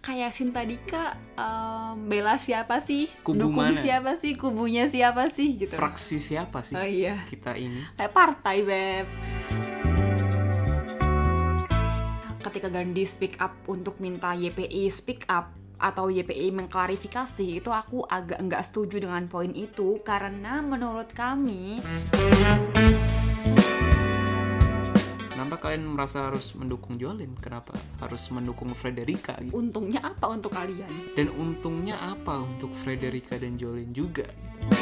kayak Sinta Dika um, bela siapa sih? Kubu Dukung mana? siapa sih? Kubunya siapa sih gitu. Fraksi siapa sih Oh iya. kita ini? Kayak partai, Beb. Ketika Gandhi speak up untuk minta YPI speak up atau YPI mengklarifikasi itu aku agak nggak setuju dengan poin itu karena menurut kami Kenapa kalian merasa harus mendukung Jolin? Kenapa harus mendukung Frederica gitu? untungnya apa untuk kalian? Dan untungnya apa untuk Frederica dan Jolin juga? gitu?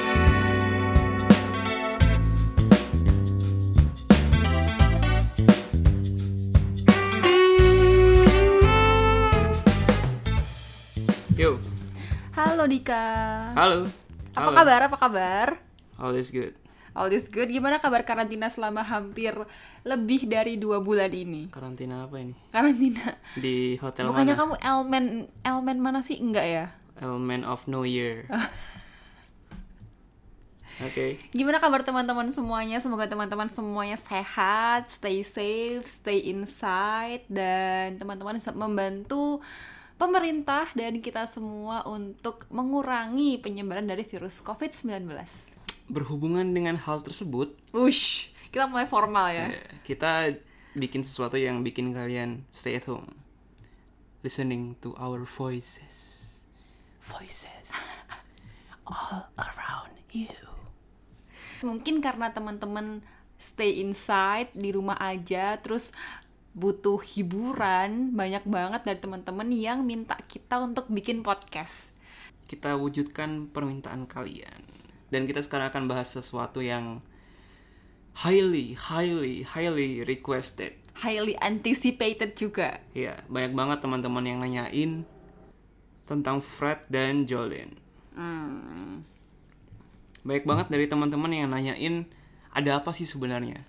Yo, Halo Dika. halo. Apa Halo. kabar? Apa kabar? All is good. All is good. Gimana kabar karantina selama hampir lebih dari dua bulan ini? Karantina apa ini? Karantina. Di hotel Bukannya mana? kamu elemen elemen mana sih? Enggak ya? Element of New Year. Oke. Gimana kabar teman-teman semuanya? Semoga teman-teman semuanya sehat, stay safe, stay inside dan teman-teman bisa membantu pemerintah dan kita semua untuk mengurangi penyebaran dari virus COVID-19. Berhubungan dengan hal tersebut, Ush, kita mulai formal ya. eh, kita bikin sesuatu yang bikin kalian stay at home. Listening to our voices. Voices. All around you. Mungkin karena teman-teman stay inside di rumah aja terus butuh hiburan, banyak banget dari teman-teman yang minta kita untuk bikin podcast. Kita wujudkan permintaan kalian. Dan kita sekarang akan bahas sesuatu yang highly, highly, highly requested. Highly anticipated juga. Ya, banyak banget teman-teman yang nanyain tentang Fred dan Jolene. Hmm. Banyak banget dari teman-teman yang nanyain ada apa sih sebenarnya?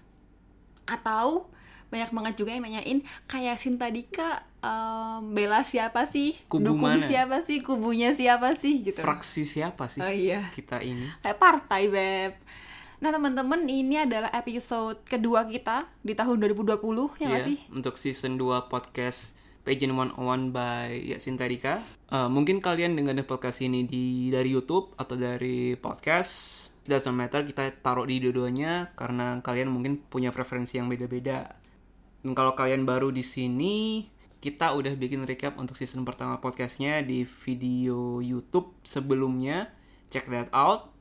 Atau banyak banget juga yang nanyain kayak Sinta Dika em, bela siapa sih? Kubu Dukung mana? siapa sih? Kubunya siapa sih gitu. Fraksi siapa sih Oh iya. kita ini? Kayak partai, Beb. Nah, teman-teman, ini adalah episode kedua kita di tahun 2020, ya Iya, sih? untuk season 2 podcast Pageant 101 by Yasin Tadika. Eh, mungkin kalian dengar podcast ini di dari YouTube atau dari podcast. Doesn't matter, kita taruh di dua-duanya karena kalian mungkin punya preferensi yang beda-beda. Dan kalau kalian baru di sini, kita udah bikin recap untuk season pertama podcastnya di video YouTube sebelumnya. Check that out.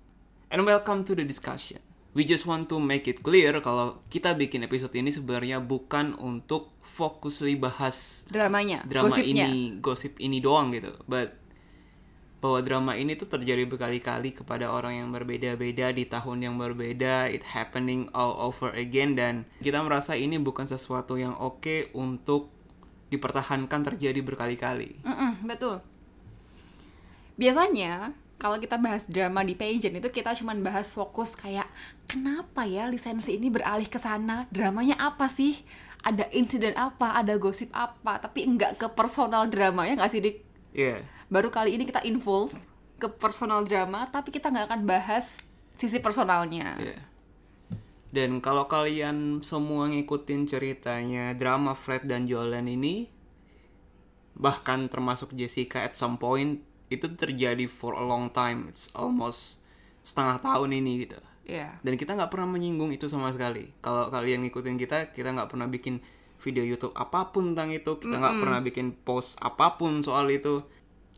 And welcome to the discussion. We just want to make it clear kalau kita bikin episode ini sebenarnya bukan untuk fokusly bahas Dramanya, drama gosipnya. ini, gosip ini doang gitu. But bahwa drama ini tuh terjadi berkali-kali kepada orang yang berbeda-beda di tahun yang berbeda, it happening all over again dan kita merasa ini bukan sesuatu yang oke untuk dipertahankan terjadi berkali-kali. Mm-mm, betul. Biasanya kalau kita bahas drama di pageant itu kita cuman bahas fokus kayak kenapa ya lisensi ini beralih ke sana? Dramanya apa sih? Ada insiden apa? Ada gosip apa? Tapi enggak ke personal dramanya nggak sih, Dik? Iya. Baru kali ini kita involve ke personal drama, tapi kita nggak akan bahas sisi personalnya. Iya. Dan kalau kalian semua ngikutin ceritanya drama Fred dan Jolan ini, bahkan termasuk Jessica at some point, itu terjadi for a long time. It's almost setengah tahun ini gitu. Iya. Dan kita nggak pernah menyinggung itu sama sekali. Kalau kalian ngikutin kita, kita nggak pernah bikin video YouTube apa pun tentang itu. Kita nggak pernah bikin post apa pun soal itu.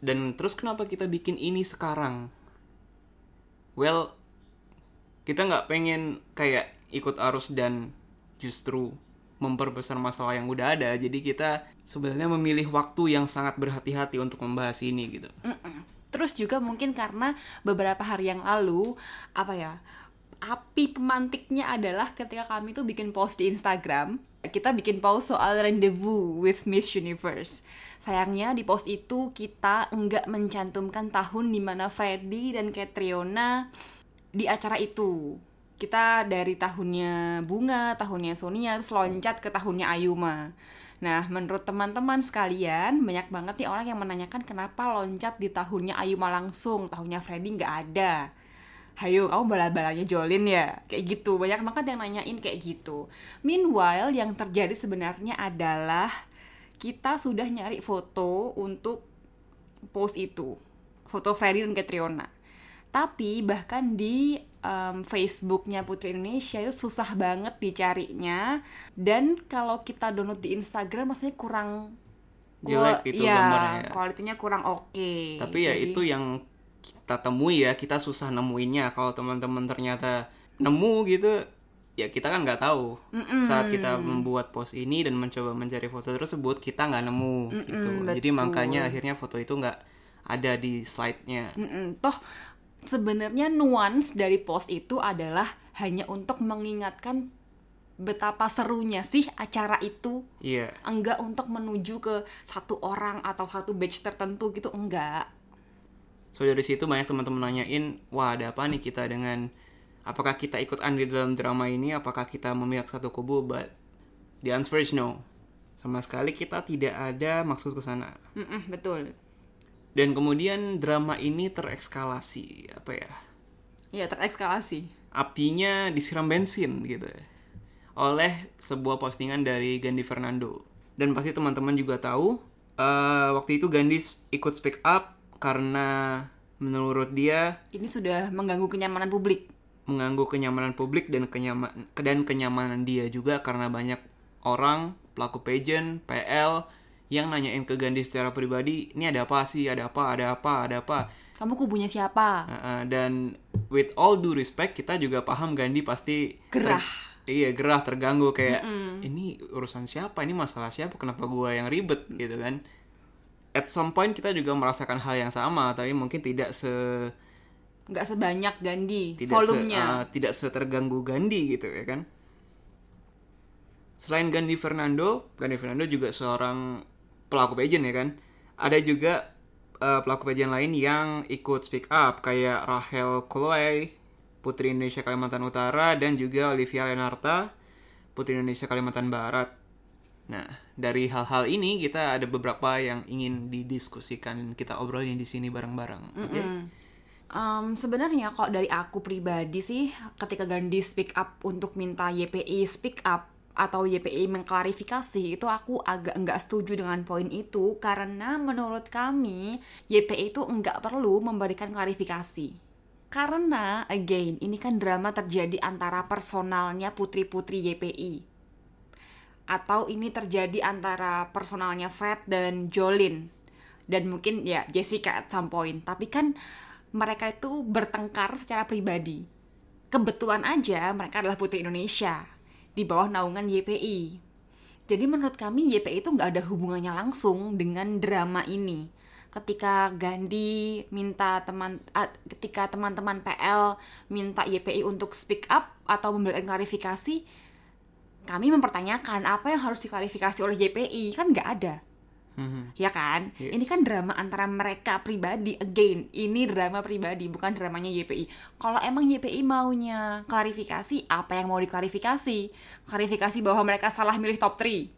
Dan terus kenapa kita bikin ini sekarang? Well, kita nggak pengen kayak ikut arus dan justru memperbesar masalah yang udah ada. Jadi kita sebenarnya memilih waktu yang sangat berhati-hati untuk membahas ini gitu. Mm-mm. Terus juga mungkin karena beberapa hari yang lalu apa ya api pemantiknya adalah ketika kami tuh bikin post di Instagram kita bikin post soal rendezvous with Miss Universe. Sayangnya di post itu kita enggak mencantumkan tahun di mana Freddy dan Catriona di acara itu. Kita dari tahunnya Bunga, tahunnya Sonia, terus loncat ke tahunnya Ayuma. Nah, menurut teman-teman sekalian, banyak banget nih orang yang menanyakan kenapa loncat di tahunnya Ayuma langsung, tahunnya Freddy nggak ada. Hayo, kamu bala-balanya Jolin ya? Kayak gitu, banyak banget yang nanyain kayak gitu. Meanwhile, yang terjadi sebenarnya adalah kita sudah nyari foto untuk post itu foto Freddy dan Catriona tapi bahkan di um, Facebooknya Putri Indonesia itu susah banget dicarinya dan kalau kita download di Instagram maksudnya kurang Jelek itu ya, gambarnya ya. kualitinya kurang oke Tapi ya Jadi- itu yang kita temui ya, kita susah nemuinnya. Kalau teman-teman ternyata nemu gitu, ya kita kan nggak tahu. Saat kita membuat post ini dan mencoba mencari foto tersebut, kita nggak nemu gitu. Jadi betul. makanya akhirnya foto itu nggak ada di slide-nya. Mm-mm. Toh sebenarnya nuans dari post itu adalah hanya untuk mengingatkan betapa serunya sih acara itu. Iya. Enggak untuk menuju ke satu orang atau satu batch tertentu gitu, enggak. So dari situ banyak teman-teman nanyain, wah ada apa nih kita dengan apakah kita ikut andil dalam drama ini? Apakah kita memihak satu kubu? But the answer is no. Sama sekali kita tidak ada maksud ke sana. Betul. Dan kemudian drama ini terekskalasi, apa ya? Ya, terekskalasi. Apinya disiram bensin gitu. Oleh sebuah postingan dari Gandhi Fernando. Dan pasti teman-teman juga tahu, eh, waktu itu Gandhi ikut speak up karena menurut dia Ini sudah mengganggu kenyamanan publik. mengganggu kenyamanan publik dan kenyamanan dan kenyamanan dia juga karena banyak orang pelaku pageant, PL yang nanyain ke Gandhi secara pribadi, ini ada apa sih? Ada apa? Ada apa? Ada apa? Kamu kubunya siapa? Uh, uh, dan with all due respect kita juga paham Gandhi pasti Gerah. ter- iya gerah terganggu kayak ini urusan siapa? Ini masalah siapa? Kenapa gua yang ribet gitu kan? At some point kita juga merasakan hal yang sama tapi mungkin tidak se Nggak sebanyak Gandhi, tidak se, volumenya. uh, tidak seterganggu Gandhi gitu ya kan. Selain Gandhi Fernando, Gandhi Fernando juga seorang pelaku pageant ya kan. Ada juga uh, pelaku pageant lain yang ikut speak up kayak Rachel Chloe, Putri Indonesia Kalimantan Utara dan juga Olivia Lenarta, Putri Indonesia Kalimantan Barat. Nah, dari hal-hal ini kita ada beberapa yang ingin didiskusikan, kita obrolin di sini bareng-bareng. Oke? Um, sebenarnya kok dari aku pribadi sih ketika Gandhi speak up untuk minta YPI speak up atau YPI mengklarifikasi itu aku agak nggak setuju dengan poin itu karena menurut kami YPI itu nggak perlu memberikan klarifikasi karena again ini kan drama terjadi antara personalnya putri-putri YPI atau ini terjadi antara personalnya Fred dan Jolin. Dan mungkin ya Jessica at some point. Tapi kan mereka itu bertengkar secara pribadi. Kebetulan aja mereka adalah putri Indonesia di bawah naungan YPI jadi menurut kami YPI itu nggak ada hubungannya langsung dengan drama ini. Ketika Gandhi minta teman ah, ketika teman-teman PL minta YPI untuk speak up atau memberikan klarifikasi kami mempertanyakan apa yang harus diklarifikasi oleh YPI kan nggak ada. Mhm. ya kan? Yes. ini kan drama antara mereka pribadi. Again ini drama pribadi bukan dramanya YPI kalau emang YPI maunya klarifikasi apa yang mau diklarifikasi? Klarifikasi bahwa mereka salah milih top 3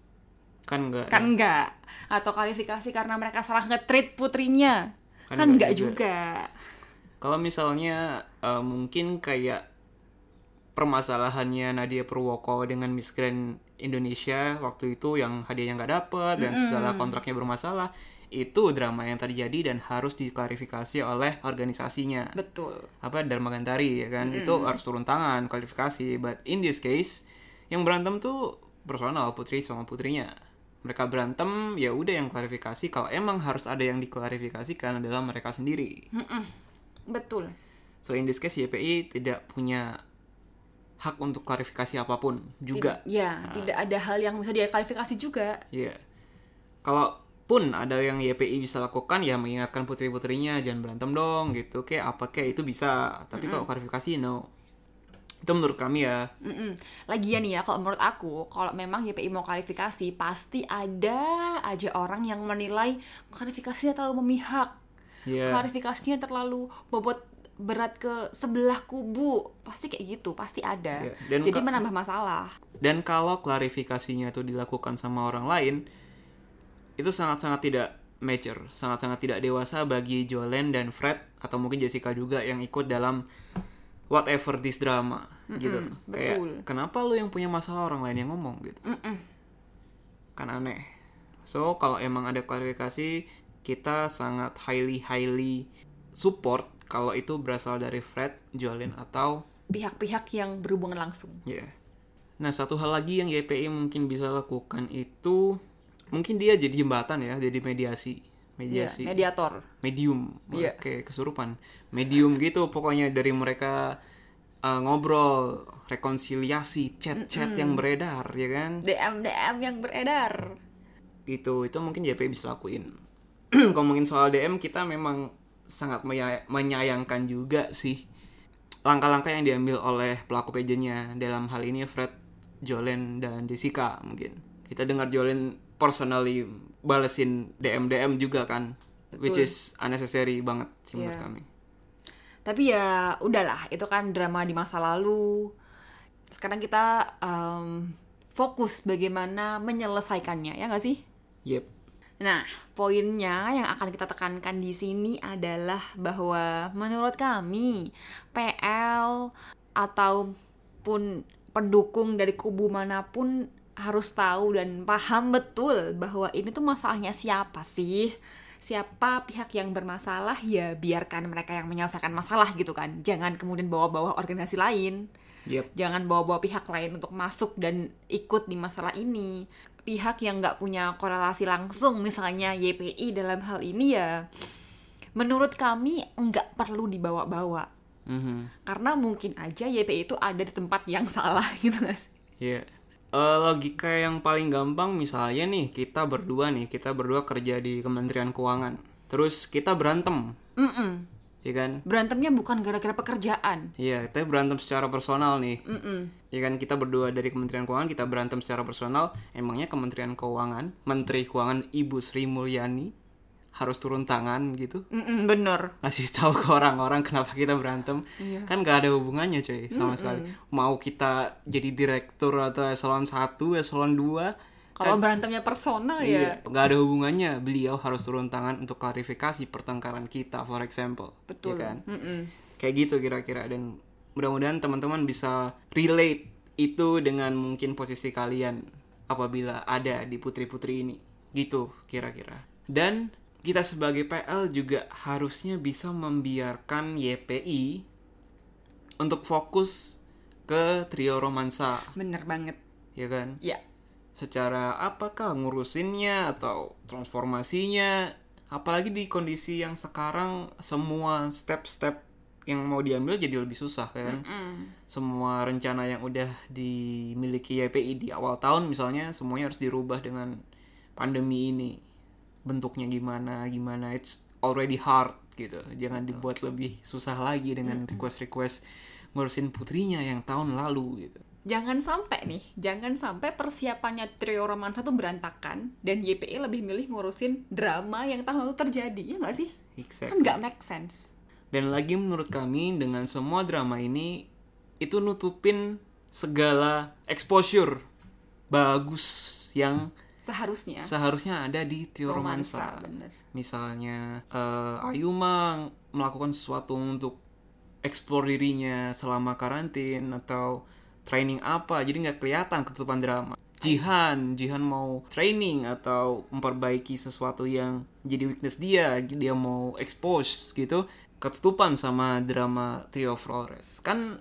Kan enggak. kan enggak atau klarifikasi karena mereka salah nge-treat putrinya. Kan kan, enggak enggak juga, Kalau misalnya eh, mungkin kayak permasalahannya Nadia Purwoko dengan Miss Grand Indonesia waktu itu yang hadiahnya nggak dapet dan segala kontraknya bermasalah itu drama yang terjadi dan harus diklarifikasi oleh organisasinya. Betul. Apa Dharma Gantari ya kan? Itu harus turun tangan klarifikasi but in this case yang berantem tuh personal putri sama putrinya. Mereka berantem ya udah yang klarifikasi. Kalau emang harus ada yang diklarifikasikan adalah mereka sendiri. Betul. So in this case YPI tidak punya hak untuk klarifikasi apa pun juga. Tid- ya tidak ada hal yang bisa dia klarifikasi juga Iya. Kalaupun ada yang YPI bisa lakukan ya mengingatkan putri-putrinya jangan berantem dong gitu. Kayak apa kayak itu bisa. Tapi kalau klarifikasi no. Itu menurut kami ya. Mm-mm. Lagian nih ya, kalau menurut aku, kalau memang YPI mau klarifikasi, pasti ada aja orang yang menilai klarifikasinya terlalu memihak, Iya. klarifikasinya terlalu bobot berat ke sebelah kubu, pasti kayak gitu, pasti ada. Iya, dan Jadi menambah masalah. Dan kalau klarifikasinya itu dilakukan sama orang lain, itu sangat-sangat tidak mature, sangat-sangat tidak dewasa bagi Jolen dan Fred atau mungkin Jessica juga yang ikut dalam whatever this drama gitu. Kayak betul. kenapa lu yang punya masalah orang lain yang ngomong gitu? Mm-mm. Kan aneh. So kalau emang ada klarifikasi kita sangat highly highly support kalau itu berasal dari Fred, Jolin atau pihak-pihak yang berhubungan langsung. Ya. Nah, satu hal lagi yang YPI mungkin bisa lakukan itu mungkin dia jadi jembatan ya, jadi mediasi, Iya, mediasi, mediator. Medium, Iya. kayak kesurupan, medium gitu pokoknya dari mereka uh, ngobrol, rekonsiliasi, chat-chat yang beredar, ya kan? DM DM yang beredar. Gitu itu mungkin JP bisa lakuin. Ngomongin soal DM kita memang sangat menyayangkan juga sih langkah-langkah yang diambil oleh pelaku pageantnya dalam hal ini Fred, Jolen dan Jessica mungkin kita dengar Jolen personally balesin DM DM juga kan which is unnecessary banget sih menurut Iya. kami Tapi ya udahlah, itu kan drama di masa lalu. Sekarang kita em, fokus bagaimana menyelesaikannya, ya nggak sih? yep Nah, poinnya yang akan kita tekankan di sini adalah bahwa menurut kami PL ataupun pendukung dari kubu mana pun harus tahu dan paham betul bahwa ini tuh masalahnya siapa sih? Siapa pihak yang bermasalah ya biarkan mereka yang menyelesaikan masalah gitu kan. Jangan kemudian bawa-bawa organisasi lain yep jangan bawa-bawa pihak lain untuk masuk dan ikut di masalah ini pihak yang nggak punya korelasi langsung misalnya YPI dalam hal ini ya menurut kami nggak perlu dibawa-bawa Mhm. karena mungkin aja YPI itu ada di tempat yang salah gitu nggak sih Iya. Eh, logika yang paling gampang misalnya nih kita berdua nih kita berdua kerja di Kementerian Keuangan terus kita berantem Mm-mm. Ya kan berantemnya bukan gara-gara pekerjaan Iya, kita berantem secara personal nih. Mm-mm. Ya kan kita berdua dari Kementerian Keuangan kita berantem secara personal. Emangnya Kementerian Keuangan, Menteri Keuangan Ibu Sri Mulyani harus turun tangan gitu? Mm-mm, bener Kasih tahu ke orang-orang kenapa kita berantem? Iya. Kan gak ada hubungannya coy sama sekali. Mau kita jadi direktur atau eselon 1, eselon 2 kalau berantemnya personal ya. Iya, nggak ada hubungannya. Beliau harus turun tangan untuk klarifikasi pertengkaran kita, for example. betul. Ya kan? Mm-mm. kayak gitu kira-kira. Dan mudah-mudahan teman-teman bisa relate itu dengan mungkin posisi kalian apabila ada di putri-putri ini. Gitu kira-kira. Dan kita sebagai PL juga harusnya bisa membiarkan YPI untuk fokus ke trio romansa. Bener banget. Ya kan? Ya secara apakah ngurusinnya atau transformasinya apalagi di kondisi yang sekarang semua step-step yang mau diambil jadi lebih susah kan? Mm. semua rencana yang udah dimiliki YPI di awal tahun misalnya semuanya harus dirubah dengan pandemi ini. Bentuknya gimana gimana it's already hard gitu. Jangan dibuat lebih susah lagi dengan request-request ngurusin putrinya yang tahun lalu gitu Jangan sampai nih, jangan sampai persiapannya trio romansa tuh berantakan dan YPI lebih milih ngurusin drama yang tahun lalu terjadi, ya nggak sih? exactly. Kan nggak make sense. Dan lagi menurut kami dengan semua drama ini itu nutupin segala exposure bagus yang Seharusnya. seharusnya ada di trio romansa. bener. Misalnya eh, Ayuma melakukan sesuatu untuk explore dirinya selama karantin atau training apa jadi nggak kelihatan ketutupan drama. Jihan, Jihan mau training atau memperbaiki sesuatu yang jadi weakness dia, dia mau expose gitu, ketutupan sama drama Trio Flores. Kan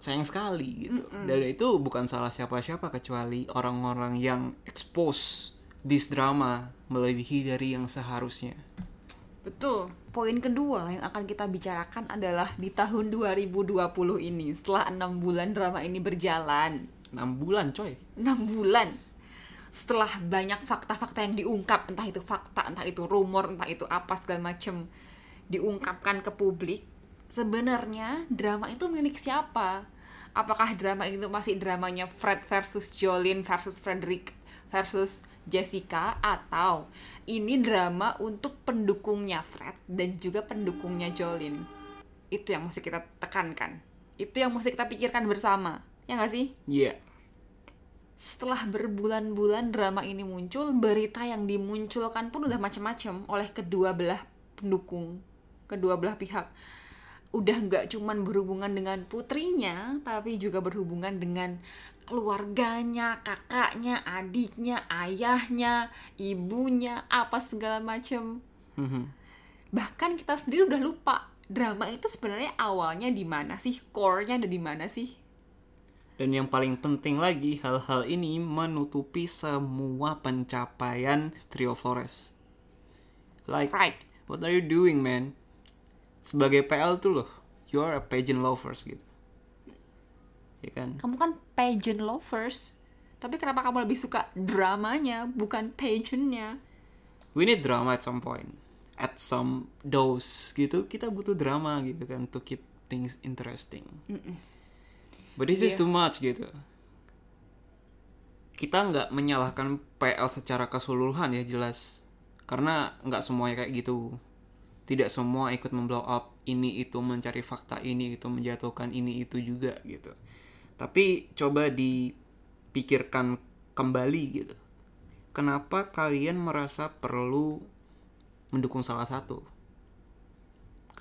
sayang sekali gitu. Dan itu bukan salah siapa-siapa kecuali orang-orang yang expose this drama melebihi dari yang seharusnya. Betul. Poin kedua yang akan kita bicarakan adalah di tahun 2020 ini, setelah enam bulan drama ini berjalan, 6 bulan coy. 6 bulan setelah banyak fakta-fakta yang diungkap entah itu fakta entah itu rumor entah itu apa segala macem diungkapkan ke publik sebenarnya drama itu milik siapa apakah drama itu masih dramanya Fred versus Jolene versus Frederick versus Jessica atau ini drama untuk pendukungnya Fred dan juga pendukungnya Jolene itu yang mesti kita tekankan itu yang mesti kita pikirkan bersama ya nggak sih Iya. setelah berbulan-bulan drama ini muncul, berita yang dimunculkan pun udah macam-macam oleh kedua belah pendukung, kedua belah pihak. Udah nggak cuman berhubungan dengan putrinya, tapi juga berhubungan dengan keluarganya, kakaknya, adiknya, ayahnya, ibunya, apa segala macam. Mhm. bahkan kita sendiri udah lupa drama itu sebenarnya awalnya di mana sih core-nya ada di mana sih Dan yang paling penting lagi, hal-hal ini menutupi semua pencapaian Trio Forest. Like, right what are you doing, man? Sebagai PL tuh loh, you are a pageant lovers gitu. Ya kan? kamu kan pageant lovers tapi kenapa kamu lebih suka dramanya bukan pageantnya We need drama at some point. At some dose gitu, kita butuh drama gitu kan to keep things interesting. But this is Iya. too much gitu. Kita nggak menyalahkan PL secara keseluruhan ya jelas. Karena nggak semuanya kayak gitu. Tidak semua ikut memblow up ini itu mencari fakta ini itu menjatuhkan ini itu juga gitu. Tapi coba dipikirkan kembali gitu. Kenapa kalian merasa perlu mendukung salah satu?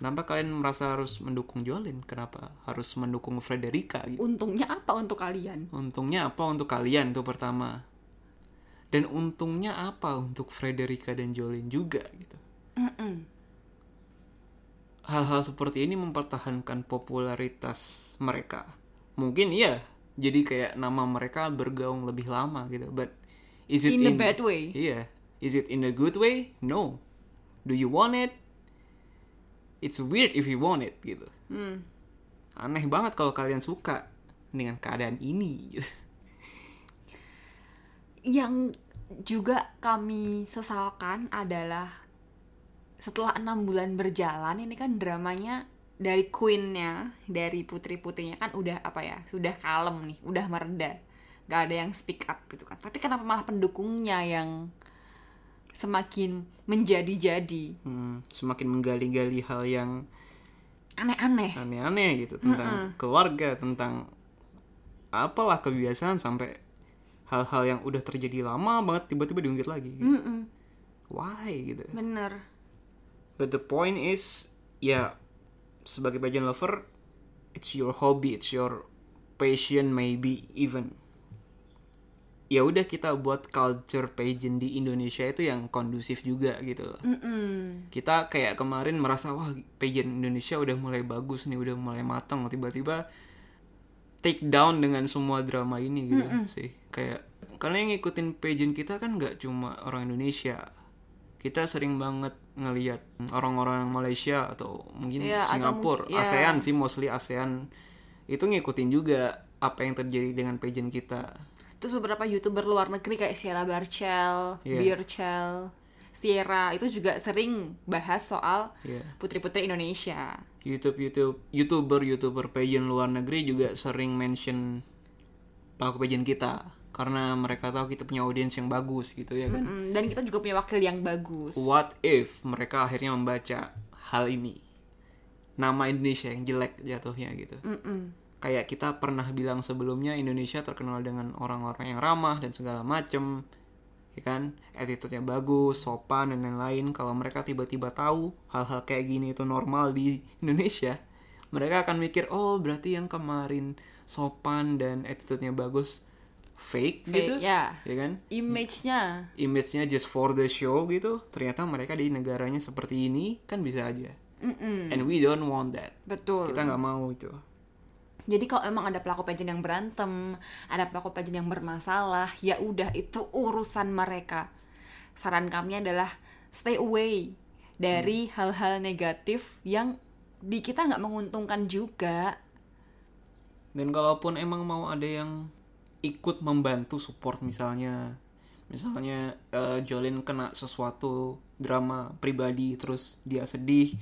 Kenapa kalian merasa harus mendukung Jolin? Kenapa harus mendukung Frederica gitu? untungnya apa untuk kalian Untungnya apa untuk kalian itu pertama. Dan untungnya apa untuk Frederica dan Jolin juga gitu. Mm-mm. Hal-hal seperti ini mempertahankan popularitas mereka. Mungkin iya, jadi kayak nama mereka bergaung lebih lama gitu. But is it In a bad way. Iya. Is it in a good way? No. Do you want it? It's weird if you want it gitu. Hmm. Aneh banget kalau kalian suka dengan keadaan ini gitu. yang juga kami sesalkan adalah setelah enam bulan berjalan ini kan dramanya dari queennya dari putri putrinya kan udah apa ya sudah kalem nih udah mereda gak ada yang speak up gitu kan tapi kenapa malah pendukungnya yang semakin menjadi-jadi Hmm, semakin menggali-gali hal yang aneh-aneh aneh-aneh gitu tentang keluarga, tentang apalah kebiasaan sampai hal-hal yang udah terjadi lama banget tiba-tiba diungkit lagi. Gitu. Mm-mm. Why gitu? bener But the point is, ya sebagai pageant lover, it's your hobby, it's your passion maybe even. Ya udah kita buat culture pageant di Indonesia itu yang kondusif juga gitu loh. Mm-mm. Kita kayak kemarin merasa wah pageant Indonesia udah mulai bagus nih, udah mulai matang, tiba-tiba take down dengan semua drama ini gitu sih. Kayak karena yang ngikutin pageant kita kan nggak cuma orang Indonesia. Kita sering banget ngelihat orang-orang Malaysia atau mungkin atau Singapura, mungkin- iya. ASEAN sih mostly ASEAN itu ngikutin juga apa yang terjadi dengan pageant kita. Terus beberapa youtuber luar negeri kayak Sierra Barcel, Iya. Birchel, Sierra itu juga sering bahas soal Iya. putri-putri Indonesia. YouTube YouTube youtuber youtuber pageant luar negeri juga sering mention pelaku pageant kita karena mereka tahu kita punya audiens yang bagus gitu ya kan. Mm, dan kita juga punya wakil yang bagus. What if mereka akhirnya membaca hal ini? Nama Indonesia yang jelek jatuhnya gitu. Mm-mm. Kayak kita pernah bilang sebelumnya Indonesia terkenal dengan orang-orang yang ramah dan segala macem ya kan attitude-nya bagus, sopan dan lain-lain. Kalau mereka tiba-tiba tahu hal-hal kayak gini itu normal di Indonesia, mereka akan mikir, oh berarti yang kemarin sopan dan attitude-nya bagus fake, Fake, gitu, ya. ya kan? Image-nya. Image-nya just for the show gitu. Ternyata mereka di negaranya seperti ini kan bisa aja. Mm-mm. And we don't want that. Betul. Kita nggak mau itu. Jadi kalau emang ada pelaku pageant yang berantem, ada pelaku pageant yang bermasalah, ya udah itu urusan mereka. Saran kami adalah stay away dari hal-hal negatif yang di kita nggak menguntungkan juga. Dan kalaupun emang mau ada yang ikut membantu support misalnya. Misalnya eh, Jolin kena sesuatu drama pribadi terus dia sedih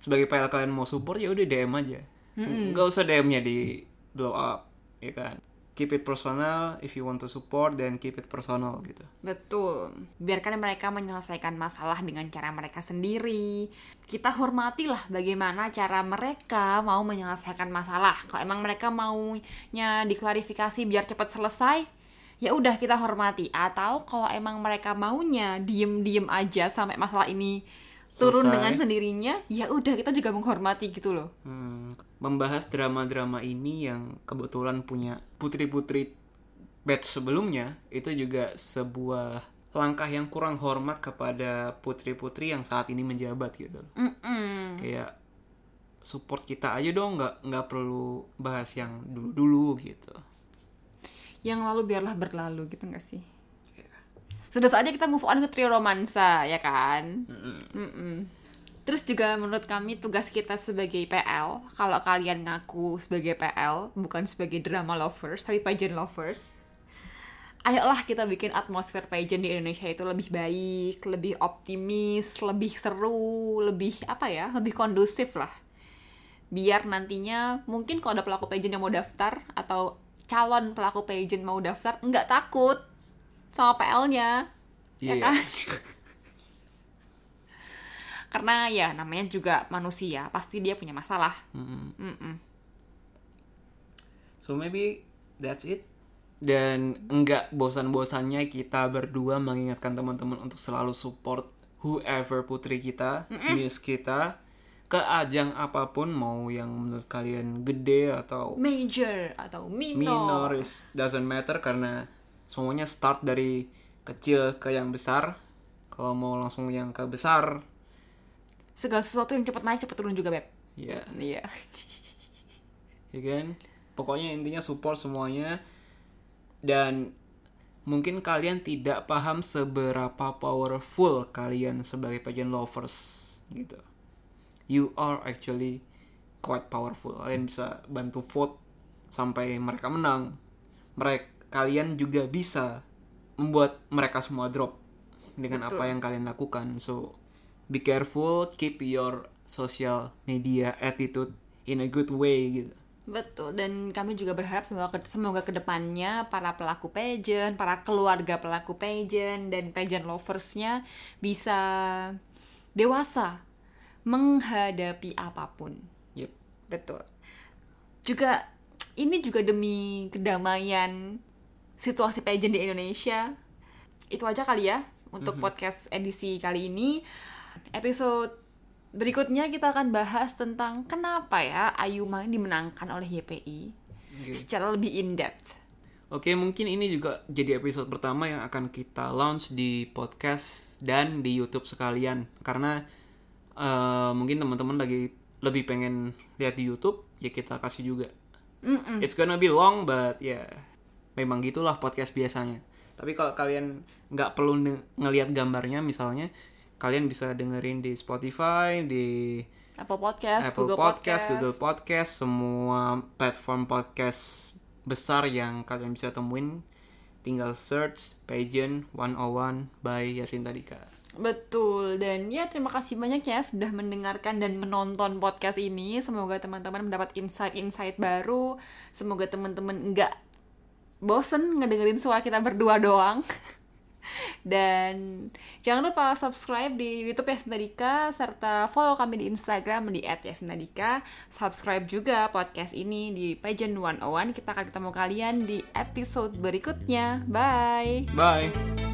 sebagai PL kalian mau support ya udah DM aja. Nggak usah DM-nya di blow up ya kan keep it personal if you want to support then keep it personal gitu Betul. Biarkan mereka menyelesaikan masalah dengan cara mereka sendiri. Kita hormatilah bagaimana cara mereka mau menyelesaikan masalah. Kalau emang mereka maunya diklarifikasi biar cepat selesai, ya udah kita hormati. Atau kalau emang mereka maunya diem-diem aja sampai masalah ini turun Selesai. dengan sendirinya, ya udah kita juga menghormati gitu loh. Hmm, membahas drama-drama ini yang kebetulan punya putri-putri batch sebelumnya itu juga sebuah langkah yang kurang hormat kepada putri-putri yang saat ini menjabat gitu Mm-mm. kayak support kita aja dong nggak nggak perlu bahas yang dulu-dulu gitu Yang lalu biarlah berlalu gitu gak sih? Sudah saatnya kita move on ke trio romansa, ya kan? Mm-mm. Terus juga menurut kami tugas kita sebagai PL, kalau kalian ngaku sebagai PL, bukan sebagai drama lovers, tapi pageant lovers, ayolah kita bikin atmosfer pageant di Indonesia itu lebih baik, lebih optimis, lebih seru, lebih apa ya, lebih kondusif lah. Biar nantinya mungkin kalau ada pelaku pageant yang mau daftar atau calon pelaku pageant mau daftar nggak takut sama PL-nya, ya Iya. kan? Karena ya namanya juga manusia, pasti dia punya masalah. Mm-mm. So maybe that's it. Dan enggak bosan-bosannya kita berdua mengingatkan teman-teman untuk selalu support whoever putri kita, muse kita ke ajang apa pun mau yang menurut kalian gede atau Major atau minor. minor is doesn't matter karena semuanya start dari kecil ke yang besar. Kalau mau langsung yang ke besar, Segala sesuatu yang cepat naik cepat turun juga beb. ya Iya. ya kan pokoknya intinya support semuanya dan mungkin kalian tidak paham seberapa powerful kalian sebagai pageant lovers gitu you are actually quite powerful kalian bisa bantu vote sampai mereka menang mereka kalian juga bisa membuat mereka semua drop dengan apa yang kalian lakukan so be careful keep your social media attitude in a good way gitu Betul, dan kami juga berharap semoga semoga ke depannya para pelaku pageant, para keluarga pelaku pageant, dan pageant loversnya bisa dewasa menghadapi apa pun. yep Betul. Juga ini juga demi kedamaian situasi pageant di Indonesia. Itu aja kali ya untuk podcast edisi kali ini. Episode berikutnya kita akan bahas tentang kenapa ya Ayuma dimenangkan oleh YPI secara lebih in depth. Oke, mungkin ini juga jadi episode pertama yang akan kita launch di podcast dan di YouTube sekalian. Karena eh, mungkin teman-teman lagi lebih pengen lihat di YouTube, ya kita kasih juga. It's gonna be long, but ya memang gitulah podcast biasanya. Tapi kalau kalian nggak perlu ngelihat gambarnya, misalnya kalian bisa dengerin di Spotify, di Apple Podcast, Apple Google Podcast, Podcast, Google Podcast, semua platform podcast besar yang kalian bisa temuin. Tinggal search Pageant 101 by Yasin Tadika. Betul, dan ya terima kasih banyak ya sudah mendengarkan dan menonton podcast ini. Semoga teman-teman mendapat insight-insight baru. Semoga teman-teman nggak bosen ngedengerin suara kita berdua doang. Dan jangan lupa subscribe di YouTube Yasin Tadika serta follow kami di Instagram di @yasintadika. Subscribe juga podcast ini di Pageant 101. Kita akan ketemu kalian di episode berikutnya. Bye. Bye!